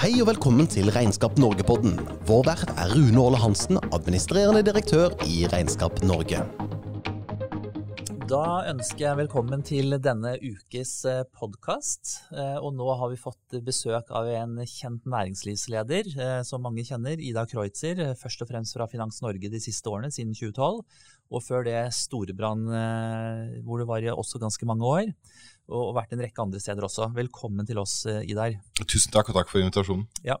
Hei og velkommen til Regnskap Norge-podden. Vår vert er Rune Åle Hansen, administrerende direktør i Regnskap Norge. Da ønsker jeg velkommen til denne ukes podkast. Og nå har vi fått besøk av en kjent næringslivsleder eh, som mange kjenner, Ida Kreutzer. Først og fremst fra Finans Norge de siste årene, siden 2012. Og før det Storebrann, eh, hvor det var i også ganske mange år og vært en rekke andre steder også. Velkommen til oss, eh, Idar. Tusen takk, og takk for invitasjonen. Ja.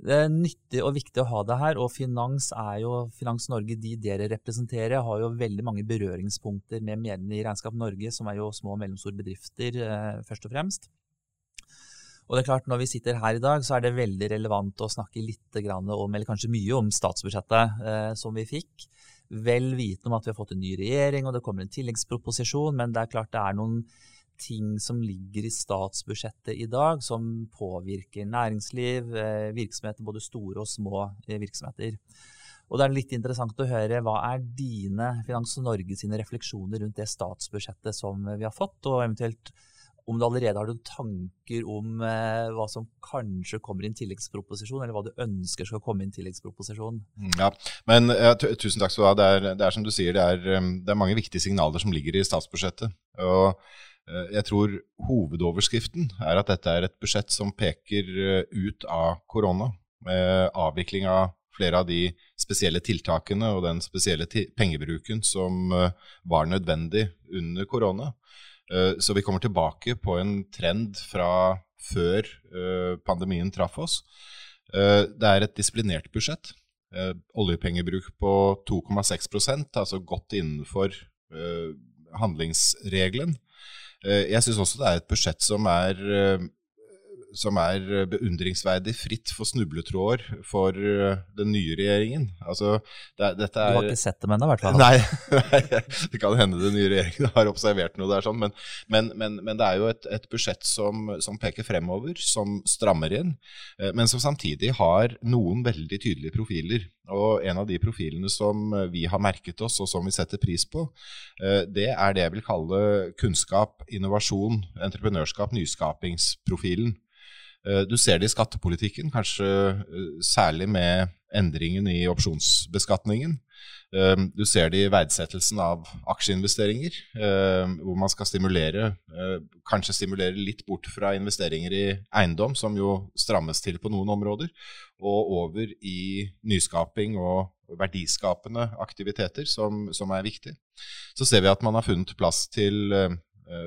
Det er nyttig og viktig å ha deg her. og Finans er jo, Finans Norge, de dere representerer, har jo veldig mange berøringspunkter med medlemmene i Regnskap Norge, som er jo små og mellomstore bedrifter, eh, først og fremst. Og det er klart, Når vi sitter her i dag, så er det veldig relevant å snakke litt om, eller kanskje mye om statsbudsjettet eh, som vi fikk. Vel vitende om at vi har fått en ny regjering og det kommer en tilleggsproposisjon, men det er klart det er noen ting som ligger i statsbudsjettet i dag, som påvirker næringsliv, eh, virksomheter, både store og små eh, virksomheter. Og det er litt interessant å høre hva er dine Finans Norge sine refleksjoner rundt det statsbudsjettet som vi har fått, og eventuelt om du allerede har noen tanker om eh, hva som kanskje kommer i en tilleggsproposisjon, eller hva du ønsker skal komme i en tilleggsproposisjon. Mm, ja, men ja, Tusen takk skal du ha. Det er, det er som du sier, det er, det er, mange viktige signaler som ligger i statsbudsjettet. og jeg tror hovedoverskriften er at dette er et budsjett som peker eh, ut av korona. Med avvikling av flere av de spesielle tiltakene og den spesielle pengebruken som eh, var nødvendig under korona. Så vi kommer tilbake på en trend fra før pandemien traff oss. Det er et disiplinert budsjett. Oljepengebruk på 2,6% altså godt innenfor handlingsregelen. Eh, jeg syns også det er et budsjett som er eh, som er beundringsverdig fritt for snubletråder for eh, den nye regjeringen. Altså, det, er, du har ikke sett dem ennå, i hvert fall? Nei, nei, det kan hende den nye regjeringen har observert noe der, sånn, men, men, men, men, det er jo et, et budsjett som, som, peker fremover, som strammer inn, eh, men som samtidig har noen veldig tydelige profiler. Og en av de profilene som vi har merket oss, og som vi setter pris på, eh, det er det jeg vil kalle kunnskap, innovasjon, entreprenørskap, nyskapingsprofilen. Eh, du ser det i skattepolitikken, kanskje eh, særlig med endringen i opsjonsbeskatningen. Eh, du ser det i verdsettelsen av aksjeinvesteringer, hvor man skal stimulere, kanskje stimulere litt bort fra investeringer i eiendom, som jo strammes til på noen områder, og over i nyskaping og verdiskapende aktiviteter, som, som er viktig. Så ser vi at man har funnet plass til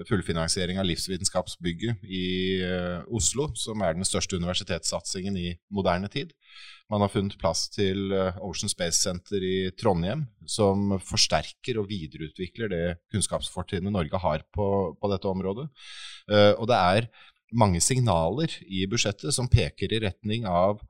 fullfinansiering av Livsvitenskapsbygget i eh, Oslo, som er den største universitetssatsingen i moderne tid. Man har funnet plass til eh, Ocean Space Center i Trondheim, som forsterker og videreutvikler det kunnskapsfortrinnet Norge har på, på, dette området. Og det er mange signaler i budsjettet som peker i retning av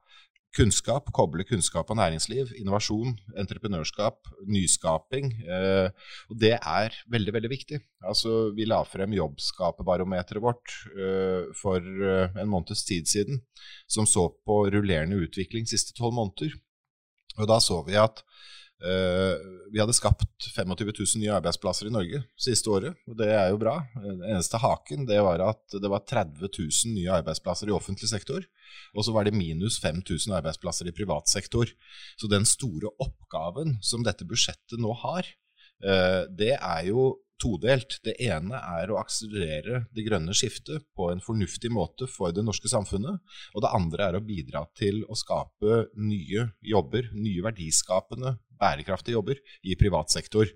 kunnskap, koble kunnskap og næringsliv, innovasjon, entreprenørskap, nyskaping. Eh, og det er veldig, veldig viktig. Altså, vi la frem jobbskaperbarometeret vårt eh, for eh, en måneds tid siden, som så på rullerende utvikling siste tolv måneder. Og da så vi at vi hadde skapt 25 000 nye arbeidsplasser i Norge siste året, og det er jo bra. Den eneste haken det var at det var 30 000 nye arbeidsplasser i offentlig sektor, og så var det minus 5000 arbeidsplasser i privat sektor. Så den store oppgaven som dette budsjettet nå har, uh, det er jo todelt. Det ene er å akselerere det grønne skiftet på en fornuftig måte for det norske samfunnet. Og det andre er å bidra til å skape nye jobber, nye verdiskapende bærekraftige jobber i privat sektor.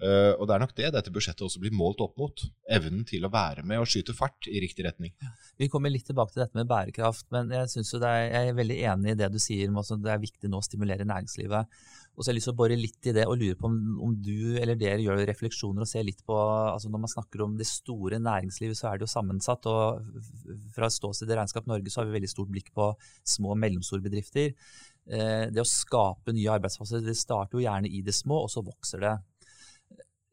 Uh, og det er nok det dette budsjettet også blir målt opp mot. Evnen til å være med og skyte fart i riktig retning. Vi kommer litt tilbake til dette med bærekraft, men jeg, er, jeg er veldig enig i det du sier om at det er viktig nå å stimulere næringslivet. Og så har jeg lyst til å bore litt i det og lure på om, om du eller dere gjør refleksjoner og ser litt på altså Når man snakker om det store næringslivet, så er det jo sammensatt. og Fra ståstedet Regnskap Norge så har vi veldig stort blikk på små og mellomstore bedrifter. Eh, det å skape nye arbeidsplasser det starter jo gjerne i det små, og så vokser det.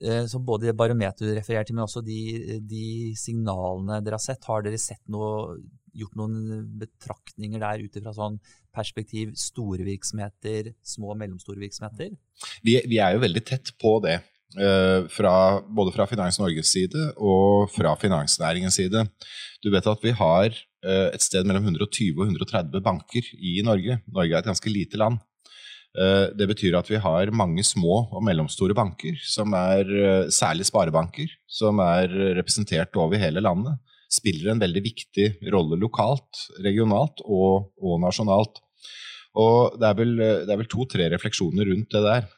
Eh, så både barometeret refererer til, men også de, de, signalene dere har sett. Har dere sett noe, gjort noen betraktninger der ut ifra sånn perspektiv store virksomheter, små og mellomstore virksomheter? Vi, vi, er jo veldig tett på det. fra, både fra Finans Norges side og fra finansnæringens side. Du vet at vi har et sted mellom 120 og 130 banker i Norge. Norge er et ganske lite land. Eh, det betyr at vi har mange små og mellomstore banker, som er eh, særlig sparebanker, som er representert over hele landet. Spiller en veldig viktig rolle lokalt, regionalt og, og nasjonalt. Og det er vel, vel to-tre refleksjoner rundt det der.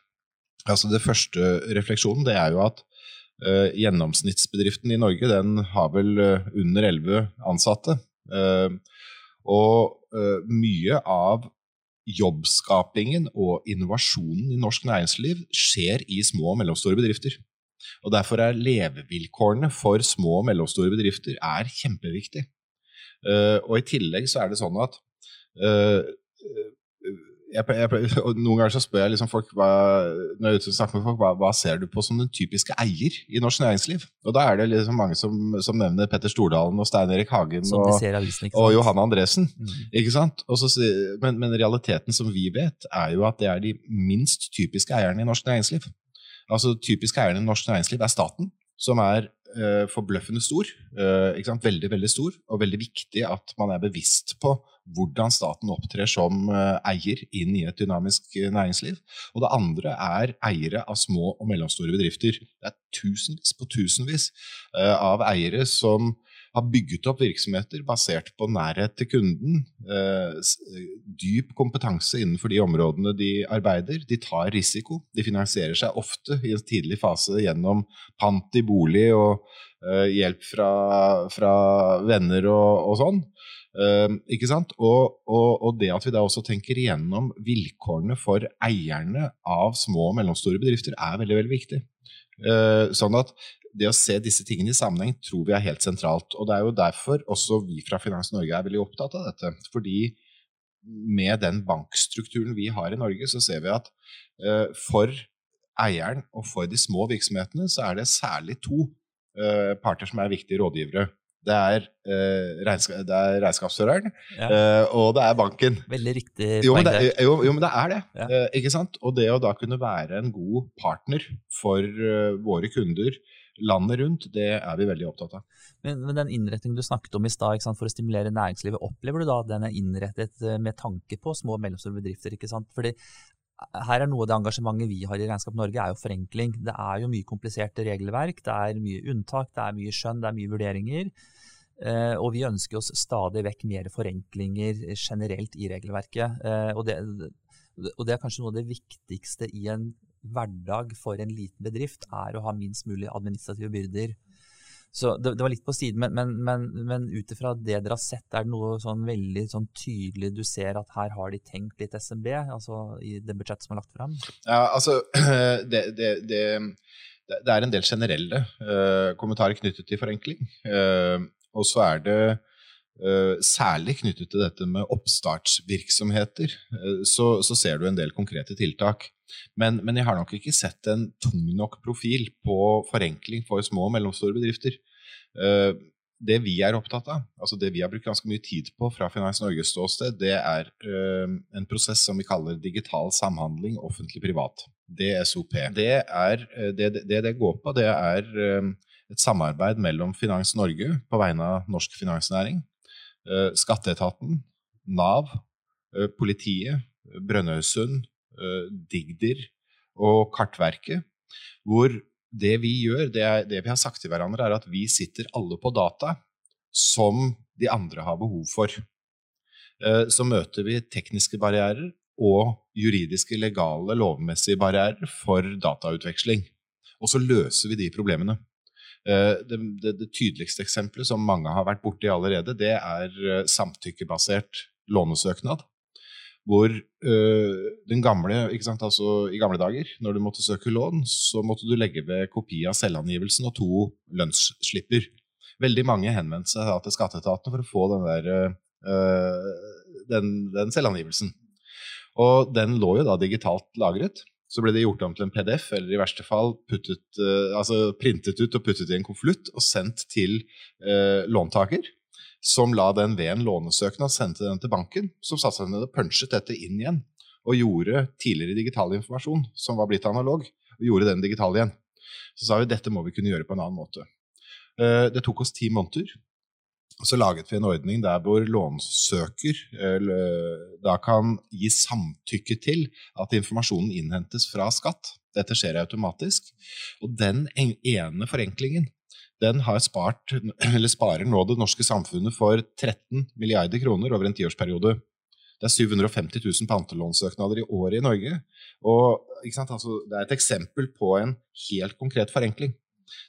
Altså Det første refleksjonen det er jo at uh, gjennomsnittsbedriften i Norge den har vel under elleve ansatte. Uh, og mye av jobbskapingen og innovasjonen i norsk næringsliv skjer i små og mellomstore bedrifter. Og Derfor er levevilkårene for små og mellomstore bedrifter er kjempeviktig. Uh, og I tillegg så er det sånn at uh, jeg, jeg, Noen ganger så spør jeg liksom folk hva, når jeg snakker med folk, hva, hva, ser du på som den typiske eier i norsk næringsliv? Og Da er det liksom mange som, som nevner Petter Stordalen og Stein Erik Hagen og, avisen, og Johanne Andresen. Mm. ikke sant? Så, men, men, realiteten som vi vet, er jo at det er de minst typiske eierne i norsk næringsliv. Altså Typiske eierne i norsk næringsliv er staten, som er uh, forbløffende stor. Uh, veldig, veldig stor, og veldig viktig at man er bevisst på hvordan staten opptrer som uh, eier inn i et dynamisk næringsliv. Og det andre er eiere av små og mellomstore bedrifter. Det er tusenvis på tusenvis av eiere som har bygget opp virksomheter basert på nærhet til kunden, dyp kompetanse innenfor de områdene de arbeider. De tar risiko. De finansierer seg ofte i en tidlig fase gjennom pant i bolig og uh, hjelp fra, fra, venner og, og sånn. Ikke sant? Og, og, og, det at vi da også tenker igjennom vilkårene for eierne av små og mellomstore bedrifter, er veldig, veldig viktig. Uh, sånn at det å se disse tingene i sammenheng tror vi er helt sentralt. Og det er jo derfor også vi fra Finans Norge er veldig opptatt av dette. Fordi med den bankstrukturen vi har i Norge, så ser vi at uh, for eieren og for de små virksomhetene så er det særlig to uh, parter som er viktige rådgivere. Det er, uh, regnska det er regnskapsføreren, ja. uh, og det er banken. Veldig riktig jo, men det, jo, jo, men det er det. Ja. Uh, ikke sant? Og det å da kunne være en god partner for våre kunder landet rundt, det er vi veldig opptatt av. Men, men den innretningen du snakket om i stad for å stimulere næringslivet, opplever du da at den er innrettet med tanke på små og mellomstore bedrifter? ikke sant? Fordi her er noe av det engasjementet vi har i Regnskap Norge, er jo forenkling. Det er jo mye kompliserte regelverk, det er mye unntak, det er mye skjønn, det er mye vurderinger. Eh, og vi ønsker oss stadig vekk mer forenklinger generelt i regelverket. Eh, og, det, og, det, er kanskje noe av det viktigste i en hverdag for en liten bedrift, er å ha minst mulig administrative byrder. Så det, det, var litt på siden, men, men, men, men ut ifra det dere har sett, er det noe sånn veldig sånn tydelig du ser at her har de tenkt litt SMB, altså i det budsjettet som er lagt fram? Ja, altså det, det, det, er en del generelle uh, kommentarer knyttet til forenkling. Uh, og så er det uh, særlig knyttet til dette med oppstartsvirksomheter, så, så ser du en del konkrete tiltak. Men, men, jeg har nok ikke sett en tung nok profil på forenkling for små og mellomstore bedrifter. Uh, det vi er opptatt av, altså det vi har brukt ganske mye tid på fra Finans Norges ståsted, det er uh, en prosess som vi kaller digital samhandling offentlig-privat. DSOP. Det, er, eh, det, det, det går på, det er et samarbeid mellom Finans Norge på vegne av norsk finansnæring, Skatteetaten, Nav, politiet, Brønnøysund, Eh, Digder og Kartverket, hvor det vi gjør, det, er, det vi har sagt til hverandre, er at vi sitter alle på data som de andre har behov for. Eh, så møter vi tekniske barrierer og juridiske, legale, lovmessige barrierer for datautveksling. Og så løser vi de problemene. Eh, det, det, det tydeligste eksempelet, som mange har vært borti allerede, det er samtykkebasert lånesøknad hvor øh, den gamle, altså I gamle dager, når du måtte søke lån, så måtte du legge ved kopi av selvangivelsen og to lønnsslipper. Veldig mange henvendte seg til skatteetaten for å få den, der, øh, den, den selvangivelsen. Og den lå jo da digitalt lagret. Så ble det gjort om til en PDF, eller i verste fall puttet, øh, altså printet ut og puttet i en konvolutt og sendt til øh, låntaker som la den ved en lånesøknad, sendte den til banken, som satte seg ned og punchet dette inn igjen. Og gjorde tidligere digital informasjon, som var blitt analog, og gjorde den digital igjen. Så sa vi dette må vi kunne gjøre på en annen måte. Eh, det tok oss ti måneder. Så laget vi en ordning der hvor lånsøker da kan gi samtykke til at informasjonen innhentes fra skatt. Dette skjer automatisk. Og den ene forenklingen den har spart, eller sparer nå det norske samfunnet for 13 milliarder kroner over en tiårsperiode. Det er 750 000 pantelånsøknader i året i Norge. Og, altså, det er et eksempel på en helt konkret forenkling.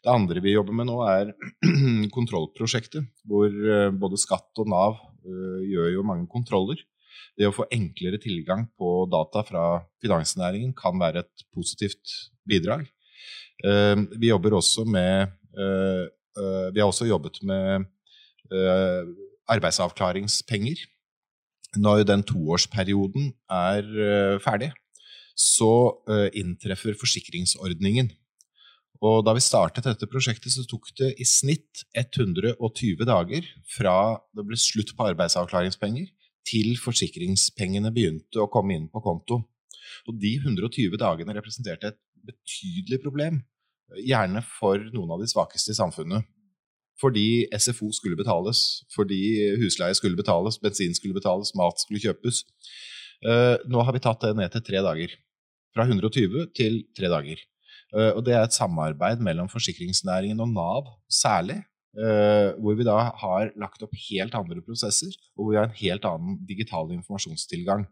Det andre vi jobber med nå, er kontrollprosjektet, hvor eh, både skatt og Nav uh, gjør jo mange kontroller. Det å få enklere tilgang på data fra finansnæringen kan være et positivt bidrag. Uh, vi jobber også med Vi har også jobbet med arbeidsavklaringspenger når den toårsperioden er ferdig, så inntreffer forsikringsordningen. Og da vi startet dette prosjektet, så tok det i snitt 120 dager fra det ble slutt på arbeidsavklaringspenger, til forsikringspengene begynte å komme inn på konto. Og de 120 dagene representerte et betydelig problem, gjerne for noen av de svakeste i samfunnet fordi SFO skulle betales, fordi husleie skulle betales, bensin skulle betales, mat skulle kjøpes. Uh, nå har vi tatt det ned til tre dager. Fra 120 til tre dager. Uh, og det er et samarbeid mellom forsikringsnæringen og Nav særlig. Uh, hvor vi da har lagt opp helt andre prosesser, og hvor vi har en helt annen digital informasjonstilgang.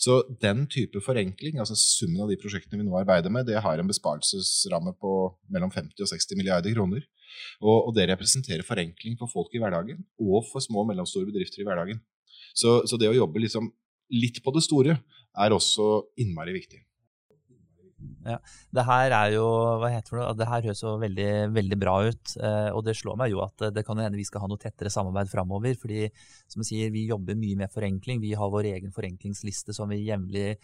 Så den type forenkling, altså summen av de prosjektene vi nå arbeider med, det har en besparelsesramme på mellom 50 og 60 milliarder kroner. Og, og, det representerer forenkling for folk i hverdagen, og for små og mellomstore bedrifter i hverdagen. Så, så det å jobbe liksom litt på det store er også innmari viktig. Ja, det her er jo, hva heter det, det her høres jo veldig, veldig bra ut. Eh, og det slår meg jo at det kan hende vi skal ha noe tettere samarbeid framover. fordi som jeg sier, vi jobber mye med forenkling. Vi har vår egen forenklingsliste som vi jevnlig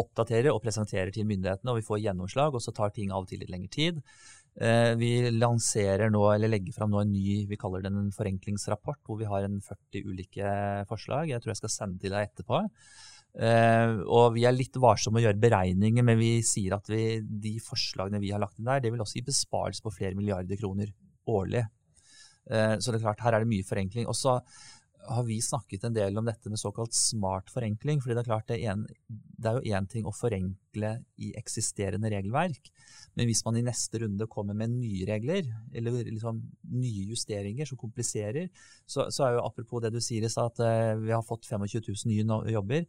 oppdaterer og presenterer til myndighetene. og Vi får gjennomslag, og så tar ting av og til litt lengre tid. Eh, vi lanserer nå, eller legger fram nå en ny vi kaller den en forenklingsrapport, hvor vi har en 40 ulike forslag. Jeg tror jeg skal sende til deg etterpå. Uh, og vi er litt varsomme å gjøre beregninger, men vi sier at vi, de forslagene vi har lagt inn der, det vil også gi besparelse på flere milliarder kroner årlig. Uh, så det er klart, her er det mye forenkling. Og så har vi snakket en del om dette med såkalt smart forenkling. fordi Det er klart det er, en, det er jo én ting å forenkle i eksisterende regelverk, men hvis man i neste runde kommer med nye regler, eller liksom nye justeringer som kompliserer, så, så er jo apropos det du sier i stad, at uh, vi har fått 25 000 nye jobber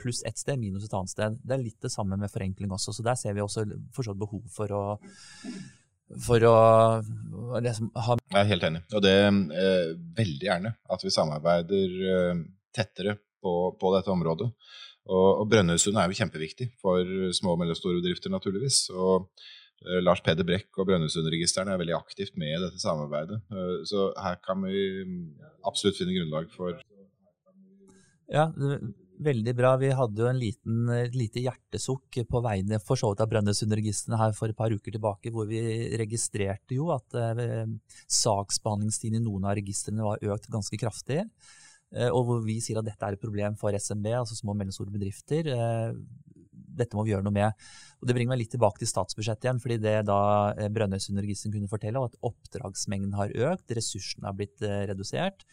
pluss ett sted, minus et annet sted. Det er litt det samme med forenkling også. Så der ser vi også forstått behov for å for å liksom, ha Jeg er helt enig. Og det eh, veldig gjerne at vi samarbeider eh, tettere på, på, dette området. Og, og Brønnøysund er jo kjempeviktig for små og mellomstore bedrifter, naturligvis. Og eh, Lars Peder Brekk og Brønnøysundregistrene er veldig aktivt med i dette samarbeidet. Eh, så her kan vi absolutt finne grunnlag for Ja, Veldig bra. Vi hadde jo en liten, et lite hjertesukk på vegne for så vidt av Brønnøysundregistrene her for et par uker tilbake, hvor vi registrerte jo at eh, saksbehandlingstiden i noen av registrene var økt ganske kraftig. Eh, og hvor vi sier at dette er et problem for SMB, altså små og mellomstore bedrifter. Eh, dette må vi gjøre noe med. Og Det bringer meg litt tilbake til statsbudsjettet igjen. fordi det da eh, Brønnøysundregistrene kunne fortelle, var at oppdragsmengden har økt, ressursene har blitt eh, redusert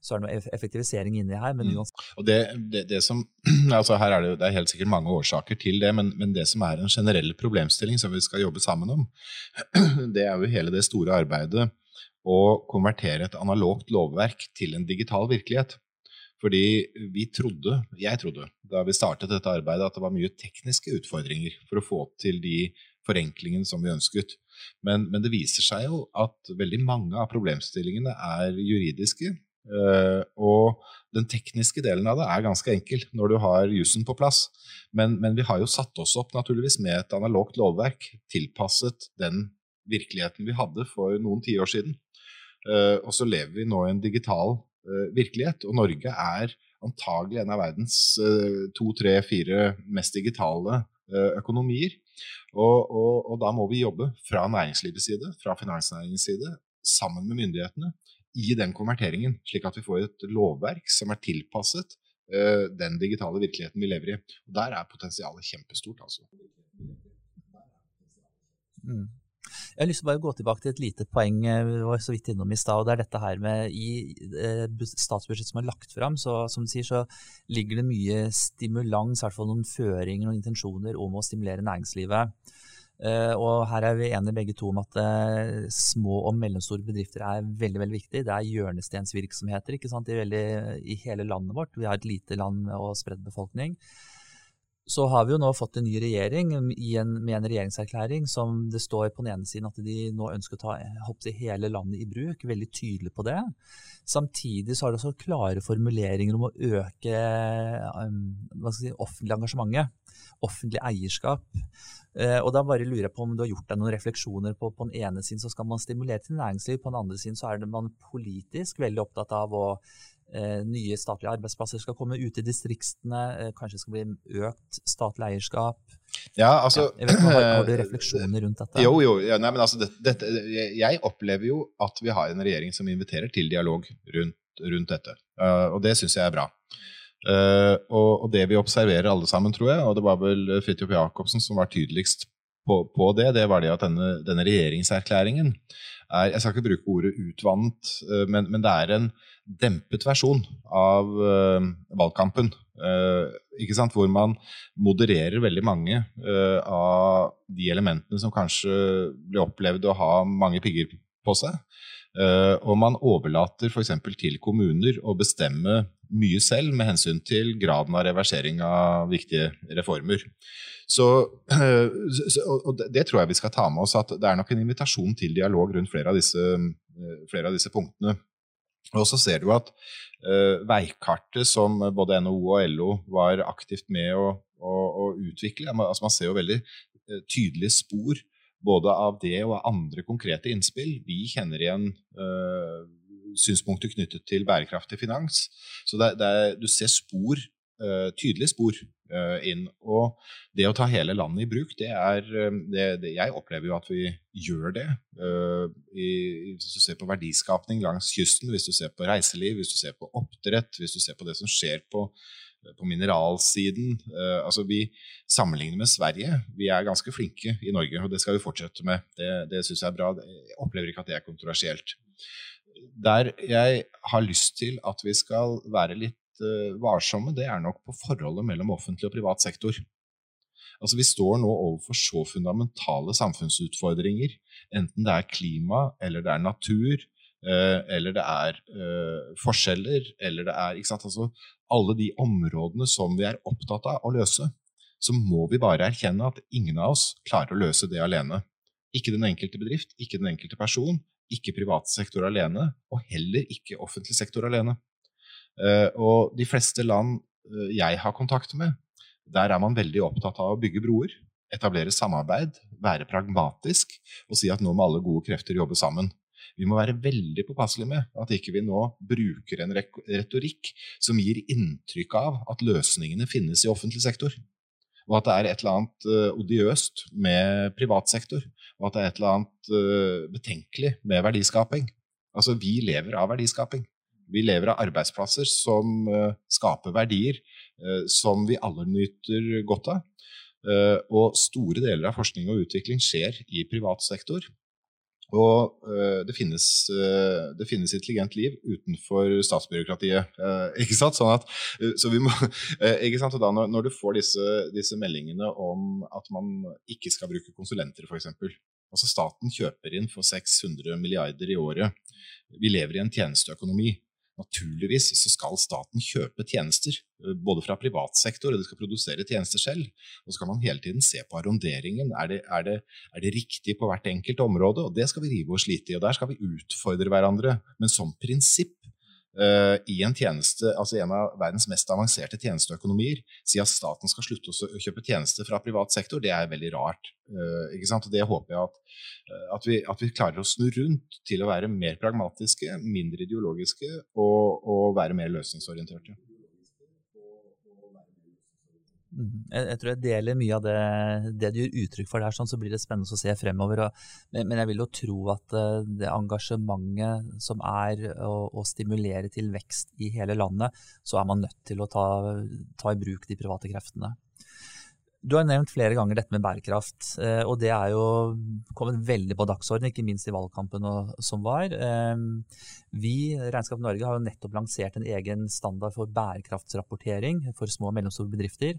så er det noe effektivisering inni her. men mm. Og det, det, det som, altså her er det, det er helt sikkert mange årsaker til det, men, men, det som er en generell problemstilling som vi skal jobbe sammen om, det er jo hele det store arbeidet å konvertere et analogt lovverk til en digital virkelighet. Fordi vi trodde, jeg trodde, da vi startet dette arbeidet, at det var mye tekniske utfordringer for å få til de forenklingene som vi ønsket. Men, men det viser seg jo at veldig mange av problemstillingene er juridiske, og den tekniske delen av det er ganske enkel når du har jussen på plass. Men, men, vi har jo satt oss opp naturligvis med et analogt lovverk tilpasset den virkeligheten vi hadde for noen tiår siden. Uh, og så lever vi nå i en digital uh, virkelighet, og Norge er antagelig en av verdens to, tre, fire mest digitale økonomier. Og, og, og da må vi jobbe fra næringslivets side, fra finansnæringens side, sammen med myndighetene i den konverteringen, slik at vi får et lovverk som er tilpasset uh, den digitale virkeligheten vi lever i. Og Der er potensialet kjempestort. altså. Mm. Jeg har lyst til å gå tilbake til et lite poeng eh, vi var så vidt innom i stad. og det er dette her med I statsbudsjettet som er lagt fram, så, som du sier, så ligger det mye stimulans, i hvert fall noen føringer og intensjoner om å stimulere næringslivet. Uh, og her er vi enige begge to om at uh, små og mellomstore bedrifter er veldig veldig viktig. Det er hjørnestensvirksomheter ikke sant? I, veldig, i hele landet vårt. Vi har et lite land og spredt befolkning. Så har vi jo nå fått en ny regjering en, med en regjeringserklæring som det står på den ene siden at de nå ønsker å ta jeg, hele landet i bruk. Veldig tydelig på det. Samtidig så har det også klare formuleringer om å øke um, si, offentlig engasjementet. Offentlig eierskap. Uh, og da bare lurer jeg på om du har gjort deg noen refleksjoner på på den ene siden så skal man stimulere til næringsliv, på den andre siden så er det man politisk veldig opptatt av å nye statlige arbeidsplasser skal komme ut i distriktene, eh, kanskje skal bli økt statlig eierskap. Ja, altså, ja, vet, har, har, du refleksjoner rundt dette? Jo, jo. Ja, nei, altså, det, det, jeg opplever jo at vi har en regjering som inviterer til dialog rundt, rundt dette. Uh, og det syns jeg er bra. Uh, og, og, det vi observerer alle sammen, tror jeg, og det var vel Fridtjof Jacobsen som var tydeligst på, på, det, det var det at denne, denne regjeringserklæringen er Jeg skal ikke bruke ordet utvannet, uh, men, men det er en dempet versjon av uh, valgkampen. Sant? Hvor man modererer veldig mange av de elementene som kanskje blir opplevd å ha mange pigger på seg. Og man overlater f.eks. til kommuner å bestemme mye selv med hensyn til graden av reversering av viktige reformer. Så, og det tror jeg vi skal ta med oss, at det er nok en invitasjon til dialog rundt flere av disse, flere av disse punktene. Og så ser du at uh, veikartet som både NHO og LO var aktivt med å, å, å utvikle altså Man ser jo veldig tydelige spor både av det og av andre konkrete innspill. Vi kjenner igjen uh, synspunkter knyttet til bærekraftig finans. Så det, det du ser spor uh, tydelige spor uh, inn. Og det å ta hele landet i bruk, det er det, det, Jeg opplever jo at vi gjør det. I, hvis du ser på verdiskapning langs kysten, hvis du ser på reiseliv, hvis du ser på oppdrett, hvis du ser på det som skjer på, på mineralsiden. altså Vi sammenligner med Sverige. Vi er ganske flinke i Norge, og det skal vi fortsette med. Det, det syns jeg er bra. Jeg opplever ikke at det er kontroversielt der jeg har lyst til at vi skal være litt uh, varsomme, det er nok på forholdet mellom offentlig og privat sektor. Altså, vi står nå overfor så fundamentale samfunnsutfordringer, enten det er klima, eller det er natur, eller det er uh, forskjeller, eller det er? Altså, Alle de områdene som vi er opptatt av å løse, så må vi bare erkjenne at ingen av oss klarer å løse det alene. Ikke den enkelte bedrift, ikke den enkelte person, ikke privat sektor alene, og heller ikke offentlig sektor alene. Eh, og de fleste land eh, jeg har kontakt med, der er man veldig opptatt av å bygge broer, etablere samarbeid, være pragmatisk og si at nå må alle gode krefter jobbe sammen. Vi må være veldig påpasselige med at ikke vi nå bruker en retorikk som gir inntrykk av at løsningene finnes i offentlig sektor. Og at det er et eller annet uh, odiøst med privat sektor. Og at det er et eller annet uh, betenkelig med verdiskaping. Altså, vi lever av verdiskaping. Vi lever av arbeidsplasser som uh, skaper verdier som vi alle nyter godt av. Og store deler av forskning og utvikling skjer i privat sektor. Og det finnes, det, finnes, intelligent liv utenfor statsbyråkratiet. ikke sant? Sånn at, så vi må, ikke sant? Og da når, når du får disse, disse, meldingene om at man ikke skal bruke konsulenter, f.eks. Altså staten kjøper inn for 600 milliarder i året. Vi lever i en tjenesteøkonomi. Naturligvis så skal staten kjøpe tjenester, eh, både fra privat sektor, og de skal produsere tjenester selv. Og så kan man hele tiden se på arronderingen. Er det, er, er det, riktig på hvert enkelt område? Og det skal vi rive og slite i, og der skal vi utfordre hverandre. Men som prinsipp i en tjeneste, altså en av verdens mest avanserte tjenesteøkonomier, si at staten skal slutte å kjøpe tjenester fra privat sektor, det er veldig rart. Uh, ikke sant? Og det håper jeg at, uh, at, vi, at, vi, klarer å snu rundt til å være mer pragmatiske, mindre ideologiske og, og være mer løsningsorienterte. Mhm. Jeg, jeg, tror jeg deler mye av det, det du gir uttrykk for der, sånn, så blir det spennende å se fremover. Og, men, men, jeg vil jo tro at uh, det engasjementet som er å, å, stimulere til vekst i hele landet, så er man nødt til å ta, ta i bruk de private kreftene. Du har nevnt flere ganger dette med bærekraft, eh, og det er jo kommet veldig på dagsordenen, ikke minst i valgkampen som var. Eh, vi, Regnskap Norge, har jo nettopp lansert en egen standard for bærekraftsrapportering for små og mellomstore bedrifter.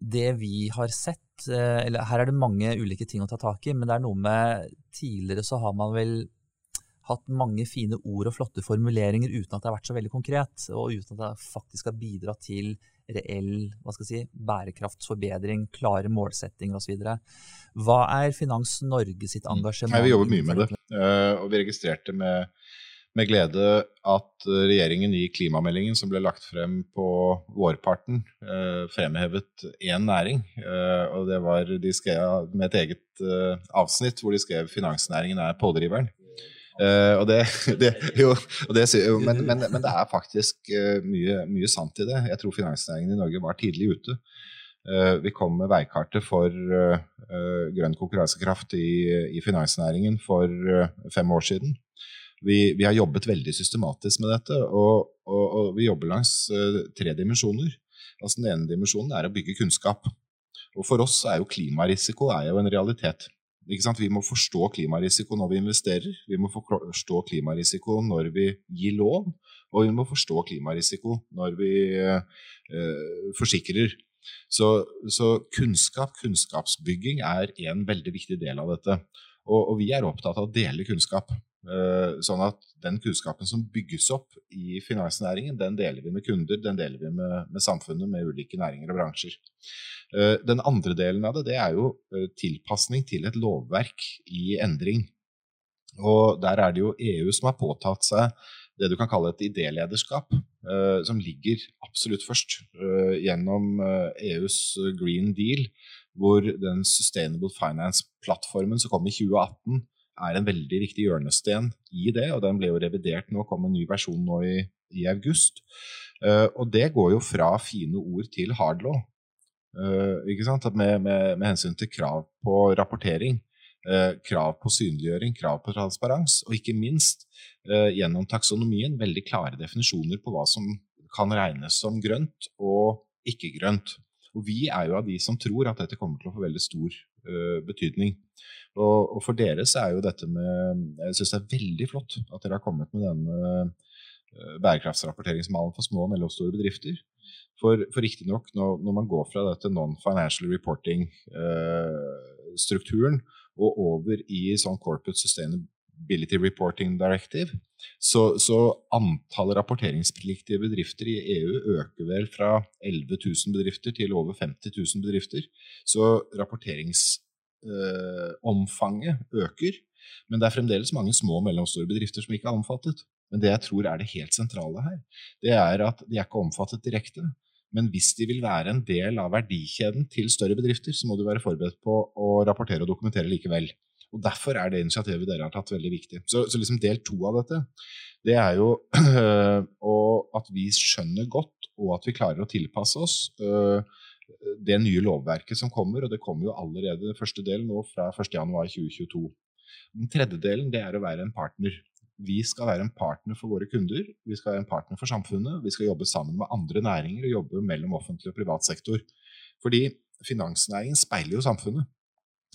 Det vi har sett, eh, eller her er det mange ulike ting å ta tak i, men det er noe med Tidligere så har man vel hatt mange fine ord og flotte formuleringer uten at det har vært så veldig konkret, og uten at det faktisk har bidratt til reell hva skal jeg si, bærekraftsforbedring, klare målsettinger osv. Hva er Finans Norge sitt mm. engasjement? Nei, vi jobber mye med det. Eh, og vi registrerte med, med, glede at regjeringen i klimameldingen som ble lagt frem på vårparten, eh, fremhevet én næring. Eh, og det var de skrev med et eget avsnitt hvor de skrev finansnæringen er pådriveren. Uh, og det, det, jo, og det, men, men, men, det er faktisk uh, mye, mye, sant i det. Jeg tror finansnæringen i Norge var tidlig ute. Uh, vi kom med veikartet for grønn konkurransekraft i, i, finansnæringen for fem år siden. Vi, vi, har jobbet veldig systematisk med dette, og, og, og vi jobber langs tre dimensjoner. Altså Den ene dimensjonen er å bygge kunnskap. Og For oss er jo klimarisiko er jo en realitet. Vi må forstå klimarisiko når vi investerer, vi må forstå klimarisiko når vi gir lån, og vi må forstå klimarisiko når vi eh, forsikrer. Så, så, kunnskap, kunnskapsbygging, er en veldig viktig del av dette. Og, og vi er opptatt av å dele kunnskap. Eh, sånn at den kunnskapen som bygges opp i finansnæringen, den deler vi med kunder, den deler vi med, med samfunnet, med ulike næringer og bransjer. Eh, den andre delen av det, det er jo eh, tilpasning til et lovverk i endring. Og der er det jo EU som har påtatt seg det du kan kalle et idélederskap, som ligger absolutt først gjennom EUs e Green Deal, hvor den Sustainable Finance-plattformen som kom i 2018, er en veldig viktig hjørnesten i det. og Den ble jo revidert nå, kom en ny versjon nå i, i august. Uh, og det går jo fra fine ord til hard law. Uh, ikke sant? Med, med, med, hensyn til krav på rapportering, uh, krav på synliggjøring, krav på transparens, og ikke minst gjennom taksonomien veldig klare definisjoner på hva som kan regnes som grønt og ikke grønt. Og vi er jo av de som tror at dette kommer til å få veldig stor betydning. Og, og, for dere så er jo dette med Jeg syns det er veldig flott at dere har kommet med denne uh, bærekraftsrapporteringsmalen for små og mellomstore bedrifter. For, for riktignok, når, når man går fra dette non-financial reporting-strukturen eh, og over i sånn corporate sustainability reporting directive, så, så antallet rapporteringspliktige bedrifter i EU øker vel fra 11 000 bedrifter til over 50 000 bedrifter. Så rapporterings eh, omfanget øker. Men det er fremdeles mange små og mellomstore bedrifter som ikke er omfattet. Men det jeg tror er det helt sentrale her, det er at de er ikke omfattet direkte. Men hvis de vil være en del av verdikjeden til større bedrifter, så må du være forberedt på å rapportere og dokumentere likevel. Og Derfor er det initiativet dere har tatt, veldig viktig. Så, så liksom del to av dette, det er jo at vi skjønner godt, og at vi klarer å tilpasse oss. Øh, det nye lovverket som kommer, og det kommer jo allerede første del nå fra 1.1.2022. Den tredje delen det er å være en partner. Vi skal være en partner for våre kunder, vi skal være en partner for samfunnet. Vi skal jobbe sammen med andre næringer og jobbe mellom offentlig og privat sektor. Fordi finansnæringen speiler jo samfunnet.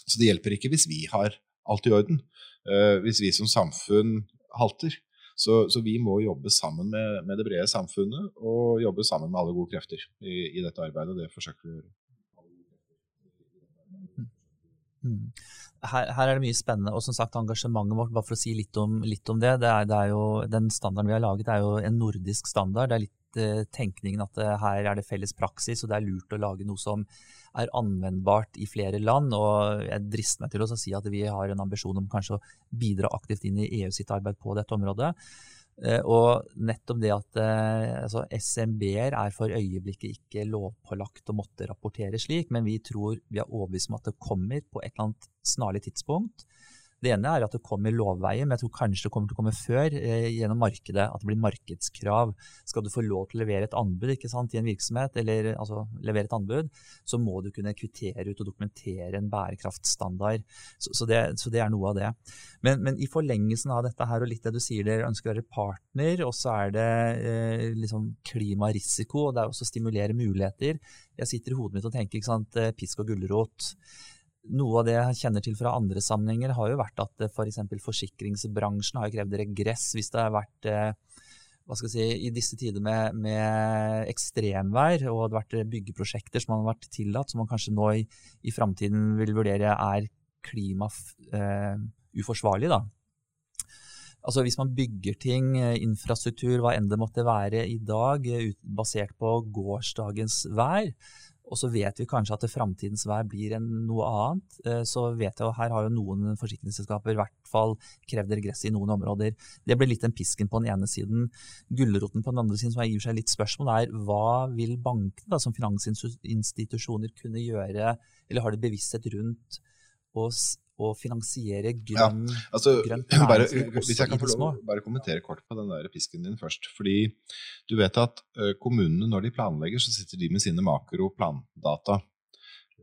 Så det hjelper ikke hvis vi har alt i orden. Uh, hvis vi som samfunn halter. Så, så, vi må jobbe sammen med, med, det brede samfunnet og jobbe sammen med alle gode krefter i, i dette arbeidet. Det forsøker vi å gjøre. Mm. Her, her, er det mye spennende, og som sagt engasjementet vårt, bare for å si litt om, litt om det, det er, det er, jo, Den standarden vi har laget, er jo en nordisk standard. Det er litt eh, tenkningen at det, eh, her er det felles praksis, og det er lurt å lage noe som er anvendbart i flere land. og Jeg drister meg til å si at vi har en ambisjon om kanskje å bidra aktivt inn i EU sitt arbeid på dette området. Eh, og nettopp det at eh, altså SMB-er er for øyeblikket ikke lovpålagt å måtte rapportere slik, men vi tror vi er overbevist om at det kommer på et eller annet snarlig tidspunkt. Det ene er at det kommer lovveien, men jeg tror kanskje det kommer til å komme før eh, gjennom markedet. At det blir markedskrav. Skal du få lov til å levere et anbud sant, i en virksomhet, eller altså, levere et anbud, så må du kunne kvittere ut og dokumentere en bærekraftstandard. Så, så, det, så det, er noe av det. Men, men, i forlengelsen av dette her, og litt det du sier, dere ønsker å være partner, og så er det eh, liksom klimarisiko, og det er også å stimulere muligheter. Jeg sitter i hodet mitt og tenker sant, eh, pisk og gulrot noe av det jeg kjenner til fra andre sammenhenger, har jo vært at f.eks. For forsikringsbransjen har krevd regress hvis det har vært eh, hva skal jeg si, i disse tider med, med ekstremvær og det har vært byggeprosjekter som har vært tillatt, som man kanskje nå i, i framtiden vil vurdere er klimauforsvarlig. Eh, altså Hvis man bygger ting, eh, infrastruktur, hva enn det måtte være i dag, basert på gårsdagens vær, og så vet vi kanskje at framtidens vær blir noe annet. Eh, så vet jeg og her har jo noen forsikringsselskaper i hvert fall krevd regress i noen områder. Det blir litt den pisken på den ene siden. Gulroten på den andre siden, som gir seg litt spørsmål, er hva vil bankene som finansinstitusjoner kunne gjøre, eller har de bevissthet rundt å å finansiere grønn, ja, altså, grønn bare, Hvis jeg kan få lov bare kommentere kort på den der pisken din først. Fordi du vet at uh, kommunene når de planlegger, så sitter de med sine makroplandata.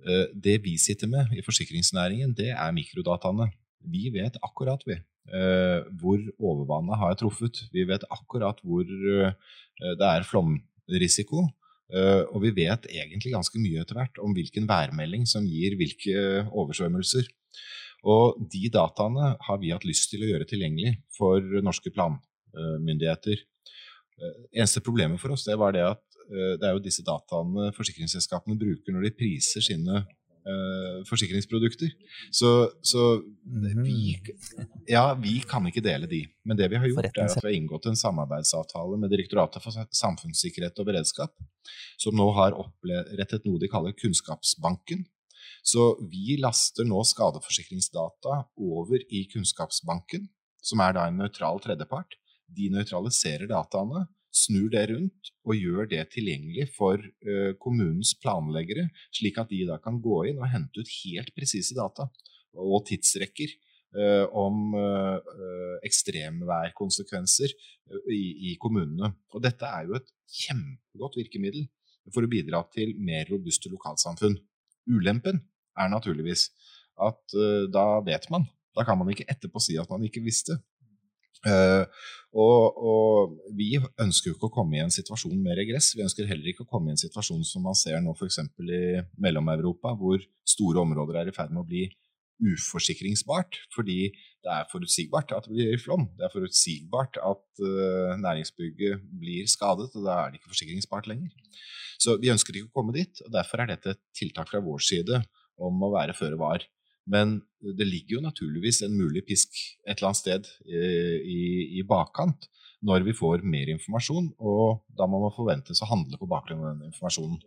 Uh, det vi sitter med i forsikringsnæringen, det er mikrodataene. Vi vet akkurat vi, uh, hvor overvannet har truffet. Vi vet akkurat hvor det er flomrisiko. og vi vet egentlig ganske mye etter hvert om hvilken værmelding som gir hvilke oversvømmelser. Og de dataene har vi hatt lyst til å gjøre tilgjengelig for norske planmyndigheter. Eh, eneste problemet for oss det var det at eh, det er jo disse dataene forsikringsselskapene bruker når de priser sine uh, forsikringsprodukter. Så, så vi, ja, vi kan ikke dele de. Men det vi har gjort, er at vi har inngått en samarbeidsavtale med Direktoratet for samfunnssikkerhet og beredskap, som nå har opprettet noe de kaller Kunnskapsbanken. Så vi laster nå skadeforsikringsdata over i Kunnskapsbanken, som er da en nøytral tredjepart. De nøytraliserer dataene, snur det rundt og gjør det tilgjengelig for uh, kommunens planleggere, slik at de da kan gå inn og hente ut helt presise data og tidsrekker uh, om uh, ekstremværkonsekvenser i, i kommunene. Og dette er jo et kjempegodt virkemiddel for å bidra til mer robuste lokalsamfunn. Ulempen er naturligvis at uh, da vet man. Da kan man ikke etterpå si at man ikke visste. Uh, og, og, vi ønsker jo ikke å komme i en situasjon med regress. Vi ønsker heller ikke å komme i en situasjon som man ser nå f.eks. i Mellom-Europa, hvor store områder er i ferd med å bli uforsikringsbart. Fordi det er forutsigbart at det blir flom. Det er forutsigbart at uh, næringsbygget blir skadet, og da er det ikke forsikringsbart lenger. Så vi ønsker ikke å komme dit, og derfor er dette et tiltak fra vår side om å være føre var. Men det ligger jo naturligvis en mulig pisk et eller annet sted eh, i, i, bakkant når vi får mer informasjon, og da må man forventes å handle på bakgrunn av den informasjonen.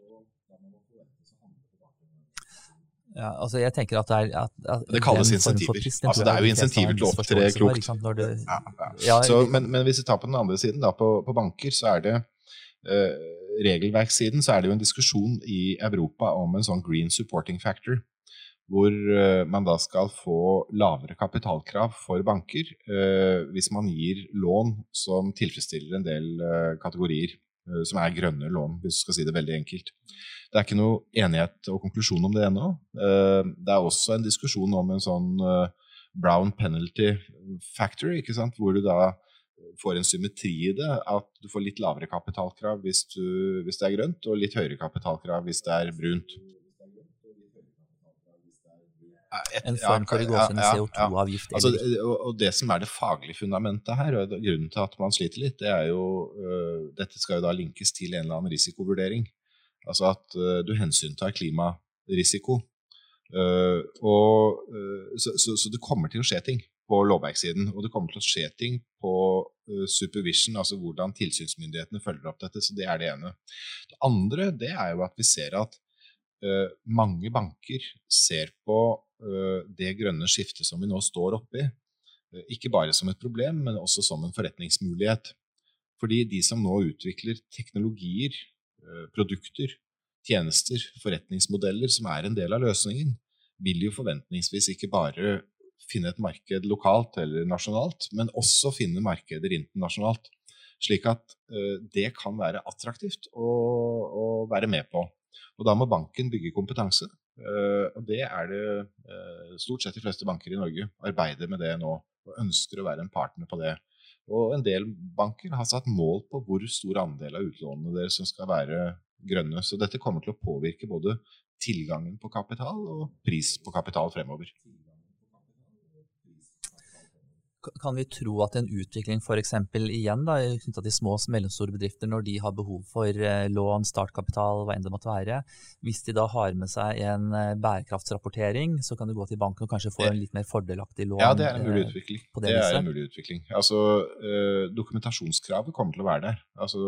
Ja, altså jeg tenker at Det er at, at Det kalles insentiver. Altså det er jo insentiver til å opptre klokt. Det, ja, ja. Så, men, men, hvis vi tar på den andre siden, da, på, på banker, så er det uh, regelverkssiden så er det jo en diskusjon i Europa om en sånn green supporting factor. Hvor uh, man da skal få lavere kapitalkrav for banker uh, hvis man gir lån som tilfredsstiller en del uh, kategorier. Som er grønne lån, hvis du skal si det veldig enkelt. Det er ikke noe enighet og konklusjon om det ennå. Det er også en diskusjon om en sånn brown penalty factor, hvor du da får en symmetri i det. At du får litt lavere kapitalkrav hvis, du, hvis, det er grønt, og litt høyere kapitalkrav hvis det er brunt. En form for ja, ja, CO2-avgift. Altså, og det som er det faglige fundamentet her, og grunnen til at man sliter litt, det er jo uh, Dette skal jo da linkes til en eller annen risikovurdering. Altså at uh, du hensyntar klimarisiko. Uh, og, så, så, så, det kommer til å skje ting på lovverkssiden. Og det kommer til å skje ting på uh, supervision, altså hvordan tilsynsmyndighetene følger opp dette. Så det er det ene. Det andre det er jo at vi ser at uh, mange banker ser på uh, det grønne skiftet som vi nå står oppi, ikke bare som et problem, men også som en forretningsmulighet. Fordi de som nå utvikler teknologier, produkter, tjenester, forretningsmodeller som er en del av løsningen, vil jo forventningsvis ikke bare finne et marked lokalt eller nasjonalt, men også finne markeder internasjonalt. Slik at uh, det kan være attraktivt å, å, være med på. Og da må banken bygge kompetanse. Uh, og det er det uh, stort sett de fleste banker i Norge arbeider med det nå, og ønsker å være en partner på det. Og en del banker har satt mål på hvor stor andel av utlånene deres som skal være grønne. Så dette kommer til å påvirke både tilgangen på kapital og pris på kapital fremover. Kan vi tro at en utvikling f.eks. igjen da, knytta til små og mellomstore bedrifter, når de har behov for eh, lån, startkapital, hva enn det måtte være, hvis de da har med seg en eh, bærekraftsrapportering, så kan du gå til banken og kanskje få en litt mer fordelaktig lån? Ja, det er en mulig eh, utvikling. Det, det er en mulig utvikling. Altså, Dokumentasjonskravet kommer til å være der. Altså,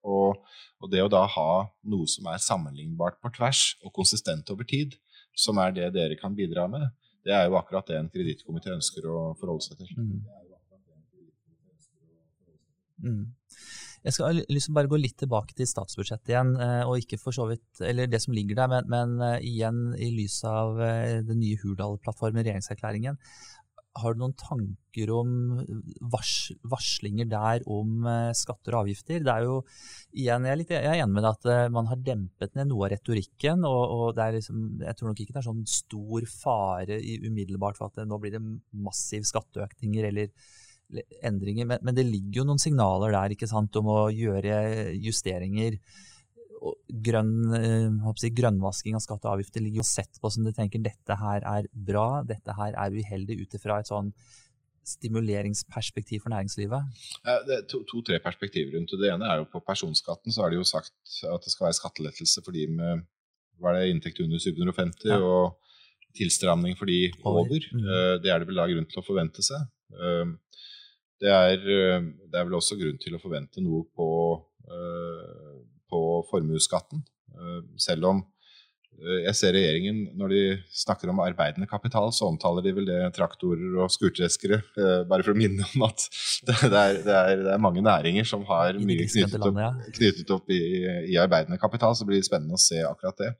og, og det å da ha noe som er sammenlignbart på tvers og konsistent over tid, som er det dere kan bidra med, det er jo akkurat det en kredittkomité ønsker å forholde seg til. Mm. Mm. Jeg skal liksom bare gå litt tilbake til statsbudsjettet igjen, eh, og ikke for så vidt, eller det som ligger der, men, men eh, igjen i lys av eh, den nye Hurdal-plattformen, regjeringserklæringen. Har du noen tanker om vars, varslinger der om uh, skatter og avgifter? Det er jo, igjen, jeg er, litt, jeg er enig med deg at uh, man har dempet ned noe av retorikken. og, og liksom, Jeg tror nok ikke det er sånn stor fare i, umiddelbart for at det, nå blir det massiv skatteøkninger eller endringer. Men, men, det ligger jo noen signaler der ikke sant, om å gjøre justeringer grønn, eh, si, grønnvasking av skatte og avgifter ligger jo sett på som du tenker dette her er bra, dette her er uheldig ut ifra et sånn stimuleringsperspektiv for næringslivet? Det er To-tre to, perspektiver rundt det. Det ene er jo på personskatten. Så er det jo sagt at det skal være skattelettelse for de med hva er det, inntekt under 750 ja. og tilstramning for de over. Mm. Eh, det er det vel da grunn til å forvente seg. Eh, det er, det er vel også grunn til å forvente noe på på formuesskatten. Eh, selv om eh, jeg ser regjeringen, når de snakker om arbeidende kapital, så omtaler de vel det traktorer og skurtreskere. Eh, bare for å minne om at det er, det er, det er mange næringer som har mye knyttet opp, knyttet opp i, i, arbeidende kapital, så blir det spennende å se akkurat det.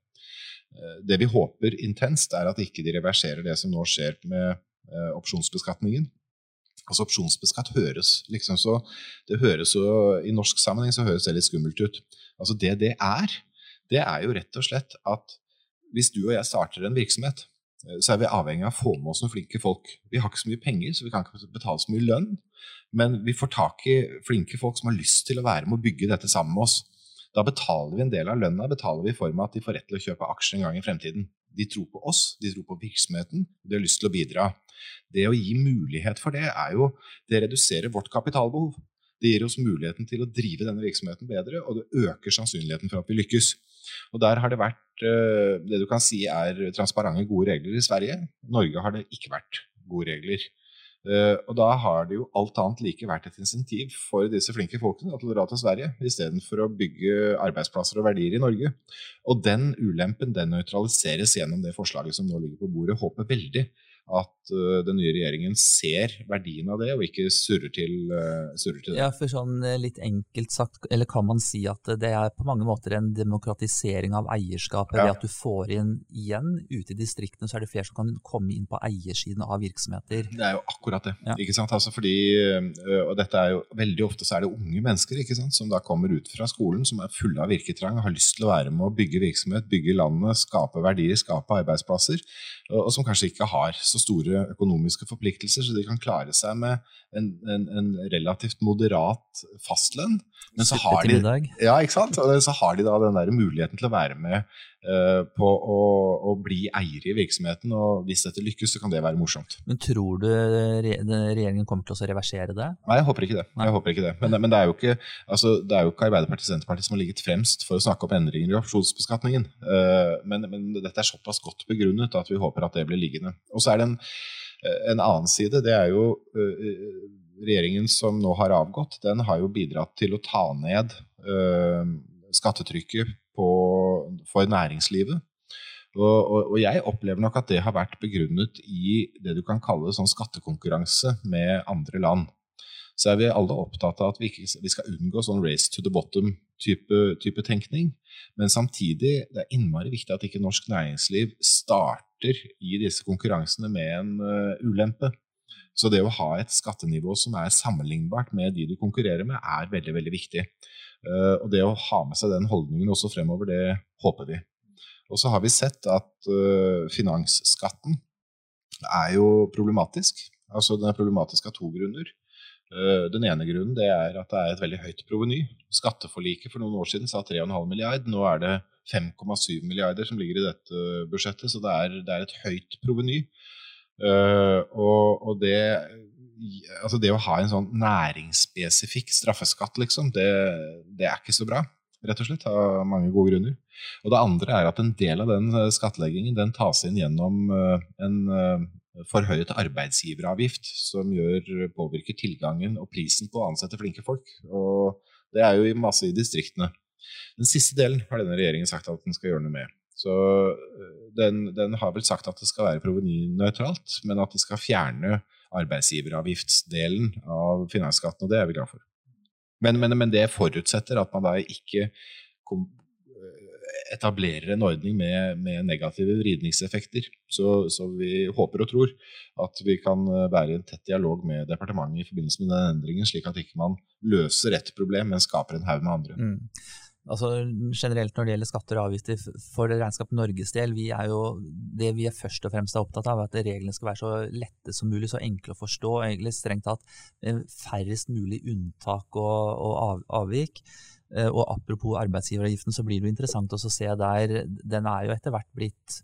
Det vi håper intenst, er at ikke de reverserer det som nå skjer med opsjonsbeskatningen. Altså Opsjonsbeskatt høres liksom så det høres så, I norsk sammenheng så høres det litt skummelt ut. Altså Det det er, det er jo rett og slett at hvis du og jeg starter en virksomhet, eh, så er vi avhengig av å få med oss noen flinke folk. Vi har ikke så mye penger, så vi kan ikke betale så mye lønn. Men vi får tak i flinke folk som har lyst til å være med å bygge dette sammen med oss. Da betaler vi en del av lønna betaler vi i form av at de får rett til å kjøpe aksjer en gang i fremtiden. De tror på oss, de tror på virksomheten, og de har lyst til å bidra. Det å gi mulighet for det, er jo Det reduserer vårt kapitalbehov. Det gir oss muligheten til å drive denne virksomheten bedre, og det øker sannsynligheten for at vi lykkes. Og Der har det vært eh, det du kan si er transparente, gode regler i Sverige. Norge har det ikke vært gode regler. Eh, og da har det jo alt annet like vært et insentiv for disse flinke folkene til å dra til Sverige, istedenfor å bygge arbeidsplasser og verdier i Norge. Og den ulempen den nøytraliseres gjennom det forslaget som nå ligger på bordet. Håper veldig at uh, den nye regjeringen ser verdien av det, og ikke surrer til, uh, surrer til det. Ja, for sånn eh, litt enkelt sagt, eller kan man si at det er på mange måter en demokratisering av eierskapet ja. ved at du får inn igjen ute i distriktene, så er det flere som kan komme inn på eiersiden av virksomheter. Det er jo akkurat det. Ja. ikke sant? Altså fordi, og dette er jo veldig ofte så er det unge mennesker ikke sant? som da kommer ut fra skolen, som er fulle av virketrang, har lyst til å være med å bygge virksomhet, bygge landet, skape verdier, skape arbeidsplasser, og, og som kanskje ikke har så så store økonomiske forpliktelser, så de kan klare seg med en, en, en relativt moderat fastlønn. Men så har, de, ja, ikke sant? Så har de da den der muligheten til å være med på å, å, bli eiere i virksomheten. Og hvis dette lykkes, så kan det være morsomt. Men tror du regjeringen kommer til å reversere det? Nei, jeg håper ikke det. Håper ikke det. Men, men, det er jo ikke, altså, det er jo ikke Arbeiderpartiet og Senterpartiet som har ligget fremst for å snakke opp endringer i opsjonsbeskatningen. Uh, men, men, dette er såpass godt begrunnet at vi håper at det blir liggende. Og så er det en, en annen side. Det er jo regjeringen som nå har avgått, den har jo bidratt til å ta ned skattetrykket for næringslivet. Og, og, og, jeg opplever nok at det har vært begrunnet i det du kan kalle sånn skattekonkurranse med andre land. Så er vi alle opptatt av at vi, ikke, vi skal unngå sånn race to the bottom-type type tenkning. Men samtidig det er innmari viktig at ikke norsk næringsliv starter i disse konkurransene med en uh, ulempe. Så det å ha et skattenivå som er sammenlignbart med de du konkurrerer med, er veldig veldig viktig. Uh, og det å ha med seg den holdningen også fremover, det håper vi. Og så har vi sett at uh, finansskatten er jo problematisk. Altså Den er problematisk av to grunner. Uh, den ene grunnen er at det er et veldig høyt proveny. Skatteforliket for noen år siden sa 3,5 milliard. Nå er det 5,7 milliarder som ligger i dette budsjettet, så det er, det er et høyt proveny. Og, og det, altså det å ha en sånn næringsspesifikk straffeskatt, liksom, det, det, er ikke så bra. Rett og slett, av mange gode grunner. Og det andre er at en del av den eh, skattleggingen den tas inn gjennom uh, en uh, forhøyet arbeidsgiveravgift, som gjør, påvirker tilgangen og prisen på å ansette flinke folk. Og det er jo masse i distriktene. Den siste delen har denne regjeringen sagt at den skal gjøre noe med. Så den, den, har vel sagt at det skal være provenynøytralt, men at det skal fjerne arbeidsgiveravgiftsdelen av finansskatten, og det er vi glad for. Men, men, men det forutsetter at man da ikke øh, etablerer en ordning med, med negative vridningseffekter. Så, så, vi håper og tror at vi kan øh, være i en tett dialog med departementet i forbindelse med den endringen, slik at ikke man løser ett problem, men skaper en haug med andre. Mm altså generelt når det gjelder skatter og avgifter for Regnskap Norges del, vi er jo, det vi er først og fremst er opptatt av, er at reglene skal være så lette som mulig, så enkle å forstå. egentlig Strengt tatt færrest mulig unntak og, og av, avvik. Eh, og apropos arbeidsgiveravgiften, så blir det jo interessant å se der. Den er jo etter hvert blitt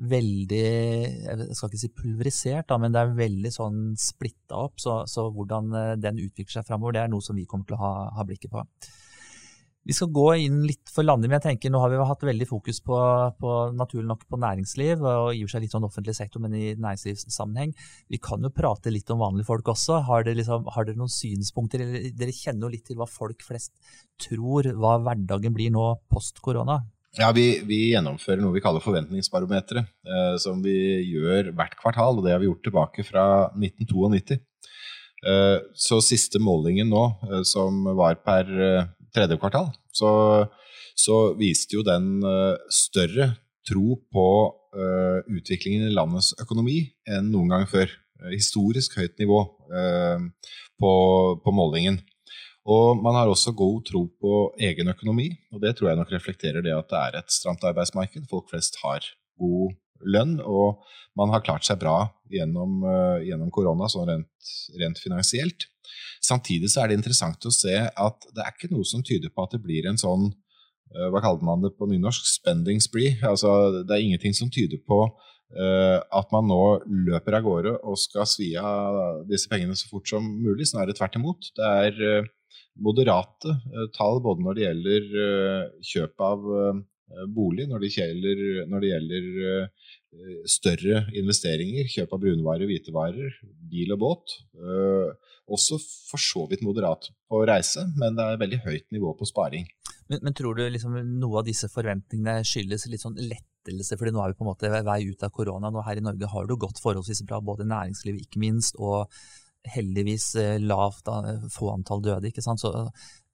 veldig Jeg skal ikke si pulverisert, da, men det er veldig sånn splitta opp. Så, så, hvordan eh, den utvikler seg framover, det er noe som vi kommer til å ha, ha blikket på. Vi skal gå inn litt for landet, men jeg tenker nå har vi hatt veldig fokus på, på naturlig nok på næringsliv, og for seg litt sånn offentlig sektor, men i næringslivssammenheng. Vi kan jo prate litt om vanlige folk også. Har dere, liksom, har dere noen synspunkter? Eller, dere kjenner jo litt til hva folk flest tror hva hverdagen blir nå post korona? Ja, vi, vi, gjennomfører noe vi kaller forventningsbarometeret, eh, som vi gjør hvert kvartal. og Det har vi gjort tilbake fra 1992. Eh, så siste målingen nå, eh, som var per eh, tredje kvartal, så, så viste jo den uh, større tro på uh, utviklingen i landets økonomi enn noen gang før. Uh, historisk høyt nivå på, på, målingen. Og man har også god tro på egen økonomi, og det tror jeg nok reflekterer det at det er et stramt arbeidsmarked. Folk flest har god lønn, og man har klart seg bra gjennom, gjennom korona sånn rent, rent finansielt. Samtidig så er det interessant å se at det er ikke noe som tyder på at det blir en sånn eh, hva kaller man det på nynorsk? Spending spree. Altså, det er ingenting som tyder på uh, at man nå løper av gårde og skal svi av disse pengene så fort som mulig. Snarere tvert imot. Det er uh, moderate uh, tall både når det gjelder kjøp av bolig, når det gjelder, når det gjelder større investeringer, kjøp av brunvarer, hvitevarer, bil og båt. Også for så vidt moderat på reise, men det er veldig høyt nivå på sparing. Men, men tror du liksom noe av disse forventningene skyldes litt sånn lettelse, fordi nå er vi på en måte vei ut av korona. Nå her i Norge har det jo gått forholdsvis bra, både næringslivet ikke minst, og heldigvis eh, lavt, få antall døde. ikke sant? Så,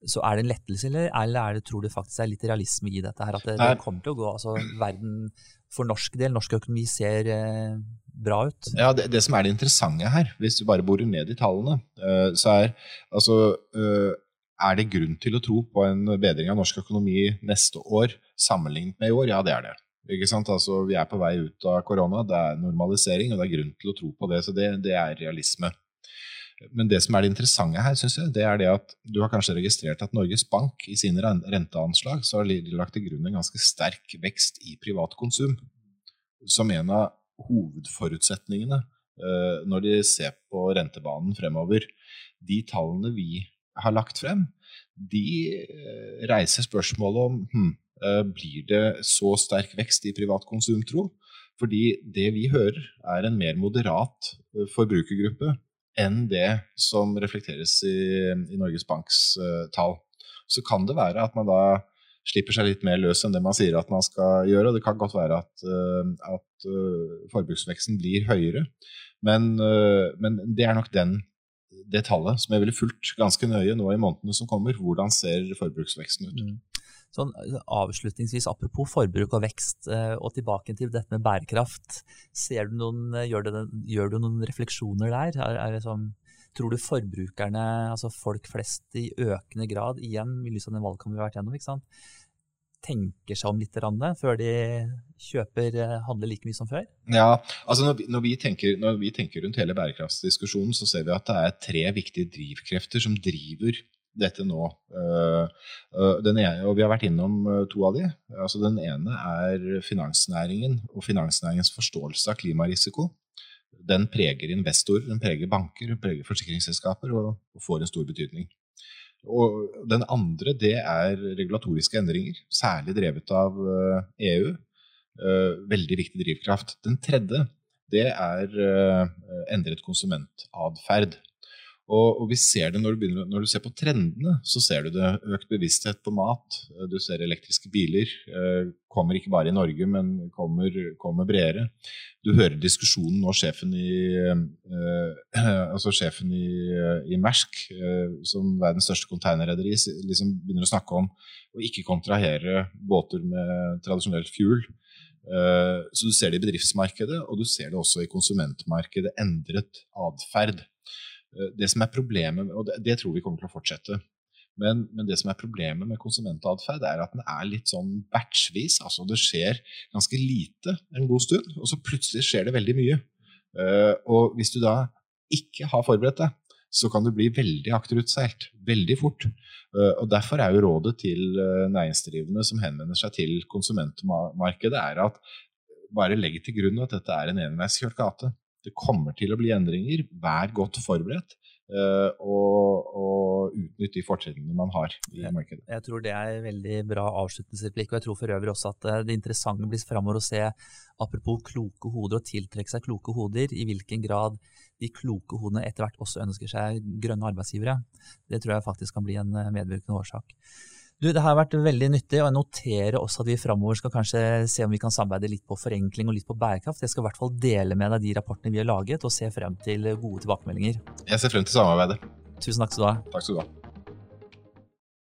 så er det en lettelse, eller, eller er det, tror du faktisk er litt realisme i dette? her, At det, det kommer til å gå altså verden for norsk del, norsk økonomi ser eh, bra ut. Ja, det, det, som er det interessante her, hvis du bare borer ned i tallene, uh, så er altså uh, Er det grunn til å tro på en bedring av norsk økonomi neste år sammenlignet med i år? Ja, det er det. Ikke sant? Altså, vi er på vei ut av korona, det er normalisering, og det er grunn til å tro på det. Så det, det er realisme. Men det som er det interessante her, synes jeg, det er det at du har kanskje registrert at Norges Bank i sine renteanslag så har lagt til grunn en ganske sterk vekst i privat konsum som en av hovedforutsetningene uh, når de ser på rentebanen fremover. De tallene vi har lagt frem, de uh, reiser spørsmålet om hm, uh, blir det så sterk vekst i privat konsum, tro? Fordi det vi hører, er en mer moderat forbrukergruppe enn det som reflekteres i, i Norges Banks tall. Så kan det være at man da slipper seg litt mer løs enn det man sier at man skal gjøre. og Det kan godt være at, uh, at uh, forbruksveksten blir høyere, men, men, det er nok den, det tallet som jeg ville fulgt ganske nøye nå i månedene som kommer. Hvordan ser forbruksveksten ut? Mm. Sånn, avslutningsvis, Apropos forbruk og vekst, og tilbake til dette med bærekraft. Du noen, gjør, det, gjør, du noen refleksjoner der? Er, er sånn, tror du forbrukerne, altså folk flest i økende grad, igjen i lys av den valgkampen vi har vært gjennom, tenker seg om litt før de kjøper, eh, handler like mye som før? Ja, altså når vi, når vi, tenker, når vi tenker, rundt hele bærekraftsdiskusjonen, så ser vi at det er tre viktige drivkrefter som driver dette nå. Uh, uh, ene, og Vi har vært innom uh, to av de. Altså Den ene er finansnæringen og finansnæringens forståelse av klimarisiko. Den preger investorer, den preger banker, den preger forsikringsselskaper og, og får en stor betydning. Og den andre det er regulatoriske endringer, særlig drevet av EU. Eh, e veldig viktig drivkraft. Den tredje det er eh, endret konsumentatferd. Og, og, vi ser det når du, begynner, når du, ser på trendene, så ser du det. Økt bevissthet på mat. Du ser elektriske biler. Eh, kommer ikke bare i Norge, men kommer, kommer bredere. Du hører diskusjonen nå sjefen i, eh, altså sjefen i, i Mersk, eh, som verdens største containerrederi, liksom begynner å snakke om å ikke kontrahere båter med tradisjonelt fuel. Eh, så du ser det i bedriftsmarkedet, og du ser det også i konsumentmarkedet. Endret atferd. Eh, det som er problemet, og det, det, tror vi kommer til å fortsette, men, men, det som er problemet med konsumentatferd, er at den er litt sånn batchvis. Altså det skjer ganske lite en god stund, og så plutselig skjer det veldig mye. Uh, og hvis du da ikke har forberedt deg, så kan du bli veldig akterutseilt veldig fort. Uh, og Derfor er jo rådet til næringsdrivende som henvender seg til konsumentmarkedet, er at bare legg til grunn at dette er en enveiskjørt gate. Det kommer til å bli endringer. Vær godt forberedt. Uh, og, og utnytt de fortrinnene man har i markedet. Jeg tror det er en veldig bra avslutningsreplikk. og Jeg tror for øvrig også at eh, det interessante blir framover å se, apropos kloke hoder, og tiltrekke seg kloke hoder, i hvilken grad de kloke hodene etter hvert også ønsker seg grønne arbeidsgivere. Det tror jeg faktisk kan bli en eh, medvirkende årsak. Du, det har vært veldig nyttig, og jeg noterer også at vi framover skal kanskje se om vi kan samarbeide litt på forenkling og litt på bærekraft. Jeg skal i hvert fall dele med deg de rapportene vi har laget, og se frem til gode tilbakemeldinger. Jeg ser frem til samarbeidet. Tusen takk skal du ha. Takk skal du ha.